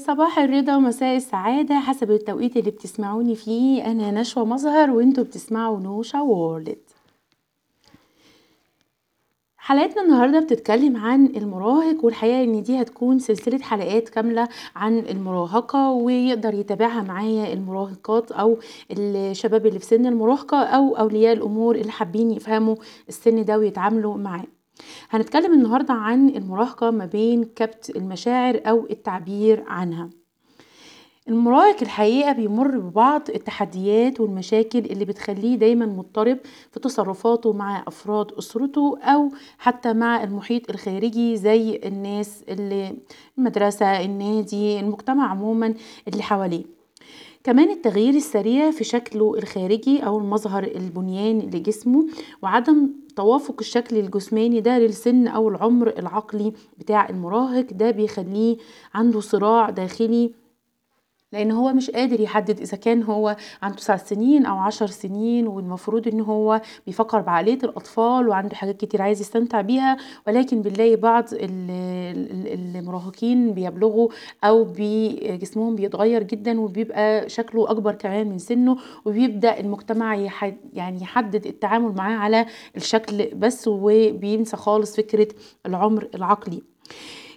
صباح الرضا ومساء السعادة حسب التوقيت اللي بتسمعوني فيه. أنا نشوى مظهر وأنتوا بتسمعوا نوشا وورلد. حلقتنا النهاردة بتتكلم عن المراهق والحقيقة إن دي هتكون سلسلة حلقات كاملة عن المراهقة ويقدر يتابعها معايا المراهقات أو الشباب اللي في سن المراهقة أو أولياء الأمور اللي حابين يفهموا السن ده ويتعاملوا معاه. هنتكلم النهاردة عن المراهقة ما بين كبت المشاعر أو التعبير عنها. المراهق الحقيقة بيمر ببعض التحديات والمشاكل اللي بتخليه دايما مضطرب في تصرفاته مع أفراد أسرته أو حتى مع المحيط الخارجي زي الناس اللي المدرسة النادي المجتمع عموما اللي حواليه. كمان التغيير السريع في شكله الخارجي أو المظهر البنياني لجسمه وعدم توافق الشكل الجسماني ده للسن أو العمر العقلي بتاع المراهق ده بيخليه عنده صراع داخلي لأن هو مش قادر يحدد إذا كان هو عنده تسع سنين أو عشر سنين والمفروض إن هو بيفكر بعقلية الأطفال وعنده حاجات كتير عايز يستمتع بيها ولكن بنلاقي بعض المراهقين بيبلغوا أو جسمهم بيتغير جدا وبيبقى شكله أكبر كمان من سنه وبيبدأ المجتمع يعني يحدد التعامل معاه على الشكل بس وبينسى خالص فكرة العمر العقلي.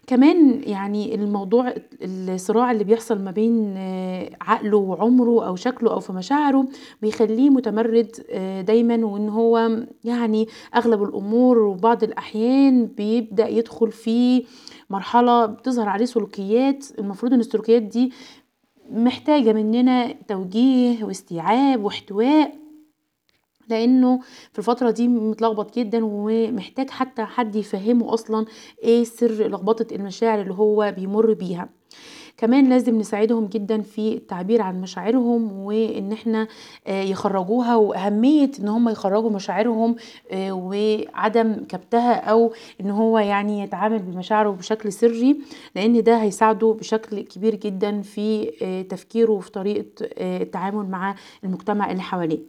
كمان يعني الموضوع الصراع اللي بيحصل ما بين عقله وعمره أو شكله أو في مشاعره بيخليه متمرد دايما وإن هو يعني أغلب الأمور وبعض الأحيان بيبدأ يدخل في مرحلة بتظهر عليه سلوكيات. المفروض إن السلوكيات دي محتاجة مننا توجيه واستيعاب واحتواء. لأنه في الفترة دي متلخبط جدا ومحتاج حتى حد يفهمه أصلا إيه سر لخبطة المشاعر اللي هو بيمر بيها. كمان لازم نساعدهم جدا في التعبير عن مشاعرهم وإن إحنا يخرجوها وأهمية إن هم يخرجوا مشاعرهم وعدم كبتها أو إن هو يعني يتعامل بمشاعره بشكل سري لأن ده هيساعده بشكل كبير جدا في تفكيره وفي طريقة التعامل مع المجتمع اللي حواليه.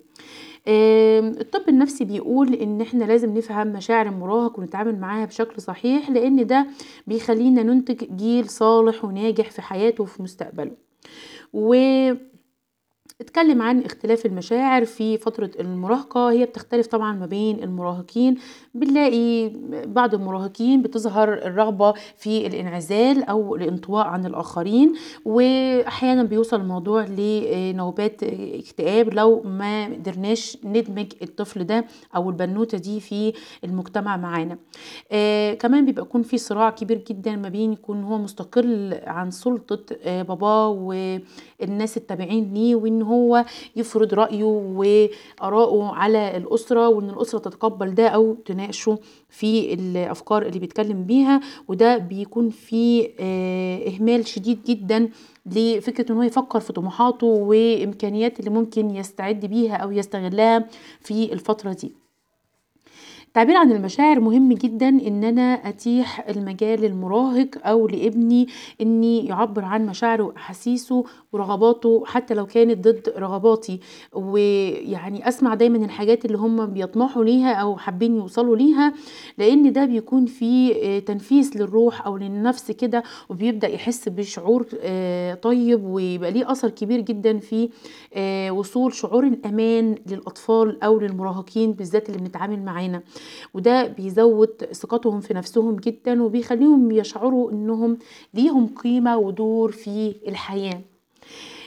الطب النفسي بيقول إن إحنا لازم نفهم مشاعر المراهق ونتعامل معاها بشكل صحيح لأن ده بيخلينا ننتج جيل صالح وناجح في حياته وفي مستقبله. و اتكلم عن اختلاف المشاعر في فترة المراهقة. هي بتختلف طبعا ما بين المراهقين. بنلاقي بعض المراهقين بتظهر الرغبة في الانعزال أو الانطواء عن الآخرين وأحيانا بيوصل الموضوع لنوبات اكتئاب لو ما قدرناش ندمج الطفل ده أو البنوتة دي في المجتمع معانا. آه كمان بيبقى يكون في صراع كبير جدا ما بين يكون هو مستقل عن سلطة آه باباه والناس التابعين ليه وإن هو يفرض رأيه وآراءه على الأسرة وإن الأسرة تتقبل ده أو تناقشه في الأفكار اللي بيتكلم بيها. وده بيكون فيه إهمال شديد جدا لفكرة إن هو يفكر في طموحاته وامكانيات اللي ممكن يستعد بيها أو يستغلها في الفترة دي. التعبير عن المشاعر مهم جدا إن أنا أتيح المجال للمراهق أو لابني إني يعبر عن مشاعره واحاسيسه ورغباته حتى لو كانت ضد رغباتي. ويعني أسمع دايما الحاجات اللي هم بيطمحوا ليها أو حابين يوصلوا ليها لأن ده بيكون فيه تنفيس للروح أو للنفس كده وبيبدأ يحس بشعور طيب ويبقى ليه أثر كبير جدا في وصول شعور الأمان للأطفال أو للمراهقين بالذات اللي بنتعامل معانا. وده بيزود ثقتهم في نفسهم جدا وبيخليهم يشعروا إنهم ليهم قيمة ودور في الحياة.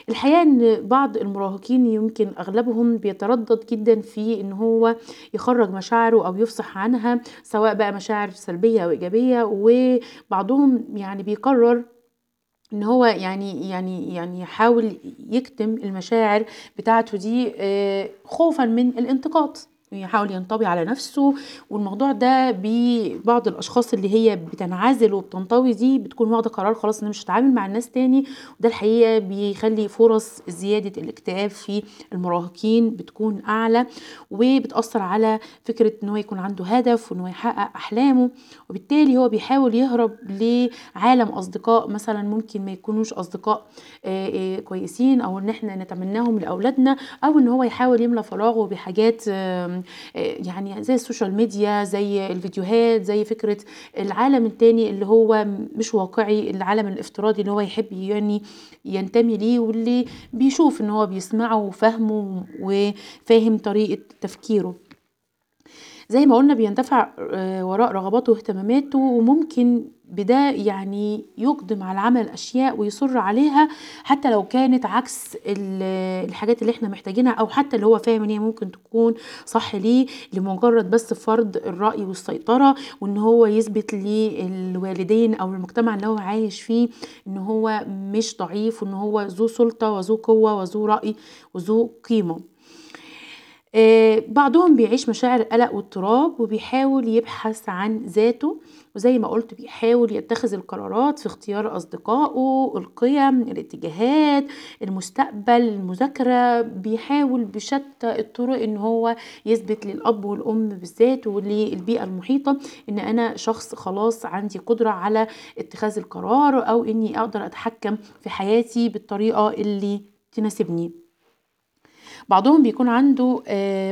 الحقيقة إن بعض المراهقين يمكن أغلبهم بيتردد جدا في إن هو يخرج مشاعره أو يفصح عنها سواء بقى مشاعر سلبية أو إيجابية وبعضهم يعني بيقرر إن هو يعني يعني يعني يحاول يكتم المشاعر بتاعته دي خوفا من الانتقاد. يحاول ينطوي على نفسه والموضوع ده ببعض الأشخاص اللي هي بتنعزل وبتنطوي دي بتكون واخدة قرار خلاص ان مش هتعامل مع الناس تاني وده الحقيقة بيخلي فرص زيادة الاكتئاب في المراهقين بتكون أعلى وبتأثر على فكرة إن هو يكون عنده هدف وإن هو يحقق أحلامه وبالتالي هو بيحاول يهرب لعالم أصدقاء مثلا ممكن ما يكونوش أصدقاء كويسين أو إن إحنا نتمناهم لأولادنا أو إن هو يحاول يملى فراغه بحاجات يعني زي السوشيال ميديا زي الفيديوهات زي فكرة العالم التاني اللي هو مش واقعي العالم الافتراضي اللي هو يحب يعني ينتمي ليه واللي بيشوف إن هو بيسمعه وفاهمه وفاهم طريقة تفكيره. زي ما قلنا بيندفع وراء رغباته واهتماماته وممكن بده يعني يقدم على عمل أشياء ويصر عليها حتى لو كانت عكس الحاجات اللي إحنا محتاجينها أو حتى اللي هو فاهم إن هي ممكن تكون صح ليه لمجرد بس فرض الرأي والسيطرة وإن هو يثبت للوالدين أو المجتمع اللي هو عايش فيه إن هو مش ضعيف وإن هو ذو سلطة وذو قوة وذو رأي وذو قيمة. بعضهم بيعيش مشاعر القلق واضطراب وبيحاول يبحث عن ذاته وزي ما قلت بيحاول يتخذ القرارات في اختيار أصدقائه القيم الاتجاهات المستقبل المذاكرة بيحاول بشتى الطرق إن هو يثبت للأب والأم بالذات وللبيئة المحيطة إن أنا شخص خلاص عندي قدرة على اتخاذ القرار أو إني أقدر أتحكم في حياتي بالطريقة اللي تناسبني. بعضهم بيكون عنده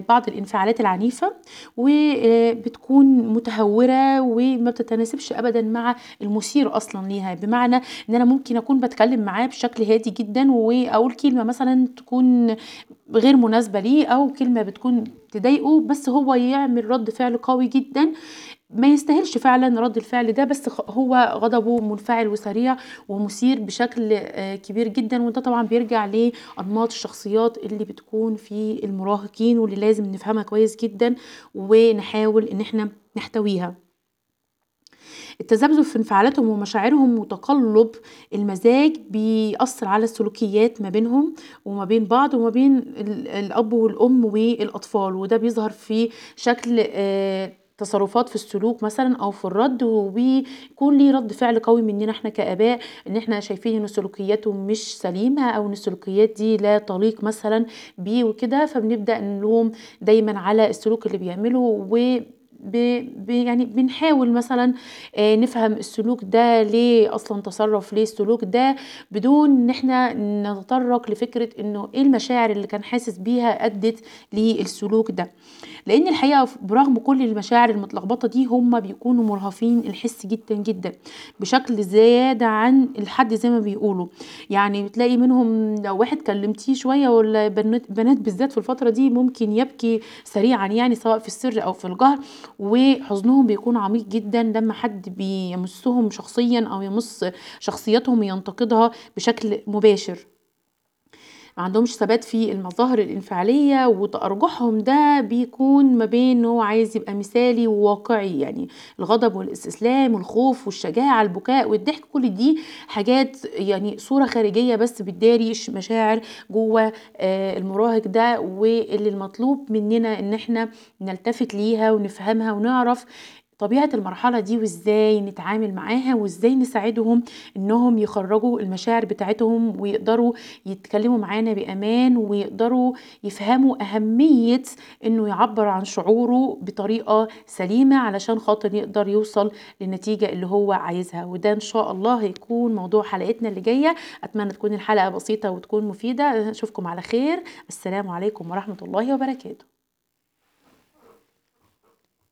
بعض الانفعالات العنيفة وبتكون متهورة وما بتتناسبش ابدا مع المثير أصلا ليها. بمعنى إن أنا ممكن أكون بتكلم معاه بشكل هادي جدا وأقول كلمة مثلا تكون غير مناسبة ليه أو كلمة بتكون تضايقه بس هو يعمل رد فعل قوي جدا. ما يستاهلش فعلا رد الفعل ده بس هو غضبه منفعل وسريع ومثير بشكل كبير جدا. وده طبعا بيرجع لأنماط الشخصيات اللي بتكون في المراهقين واللي لازم نفهمها كويس جدا ونحاول إن إحنا نحتويها. التذبذب في انفعالاتهم ومشاعرهم وتقلب المزاج بيأثر على السلوكيات ما بينهم وما بين بعض وما بين الأب والأم والأطفال. وده بيظهر في شكل تصرفات في السلوك مثلا أو في الرد وبيكون ليه رد فعل قوي مننا إحنا كآباء إن إحنا شايفين إن سلوكياته مش سليمة أو إن السلوكيات دي لا تليق مثلا بيه وكده فبنبدأ نلوم دايما على السلوك اللي بيعمله و يعني بنحاول مثلا نفهم السلوك ده ليه أصلا تصرف ليه السلوك ده بدون إن إحنا نتطرق لفكرة إنه إيه المشاعر اللي كان حاسس بيها أدت للسلوك ده. لأن الحقيقة برغم كل المشاعر المتلخبطة دي هم بيكونوا مرهفين الحس جدا جدا بشكل زيادة عن الحد زي ما بيقولوا. يعني بتلاقي منهم لو واحد كلمتيه شوية ولا بنات بالذات في الفترة دي ممكن يبكي سريعا يعني سواء في السر أو في الجهر وحزنهم بيكون عميق جدا. لما حد بيمسهم شخصيا أو يمس شخصيتهم ينتقدها بشكل مباشر. ما عندهمش ثبات في المظاهر الانفعالية وتأرجحهم ده بيكون ما بين هو عايز يبقى مثالي وواقعي. يعني الغضب والاستسلام والخوف والشجاعة البكاء والضحك كل دي حاجات يعني صورة خارجية بس بتداري مشاعر جوه المراهق ده واللي المطلوب مننا إن إحنا نلتفت ليها ونفهمها ونعرف طبيعة المرحلة دي وإزاي نتعامل معاها وإزاي نساعدهم إنهم يخرجوا المشاعر بتاعتهم ويقدروا يتكلموا معانا بأمان ويقدروا يفهموا أهمية إنه يعبر عن شعوره بطريقة سليمة علشان خاطر يقدر يوصل للنتيجة اللي هو عايزها. وده إن شاء الله هيكون موضوع حلقتنا اللي جاية. أتمنى تكون الحلقة بسيطة وتكون مفيدة. أشوفكم على خير. السلام عليكم ورحمة الله وبركاته.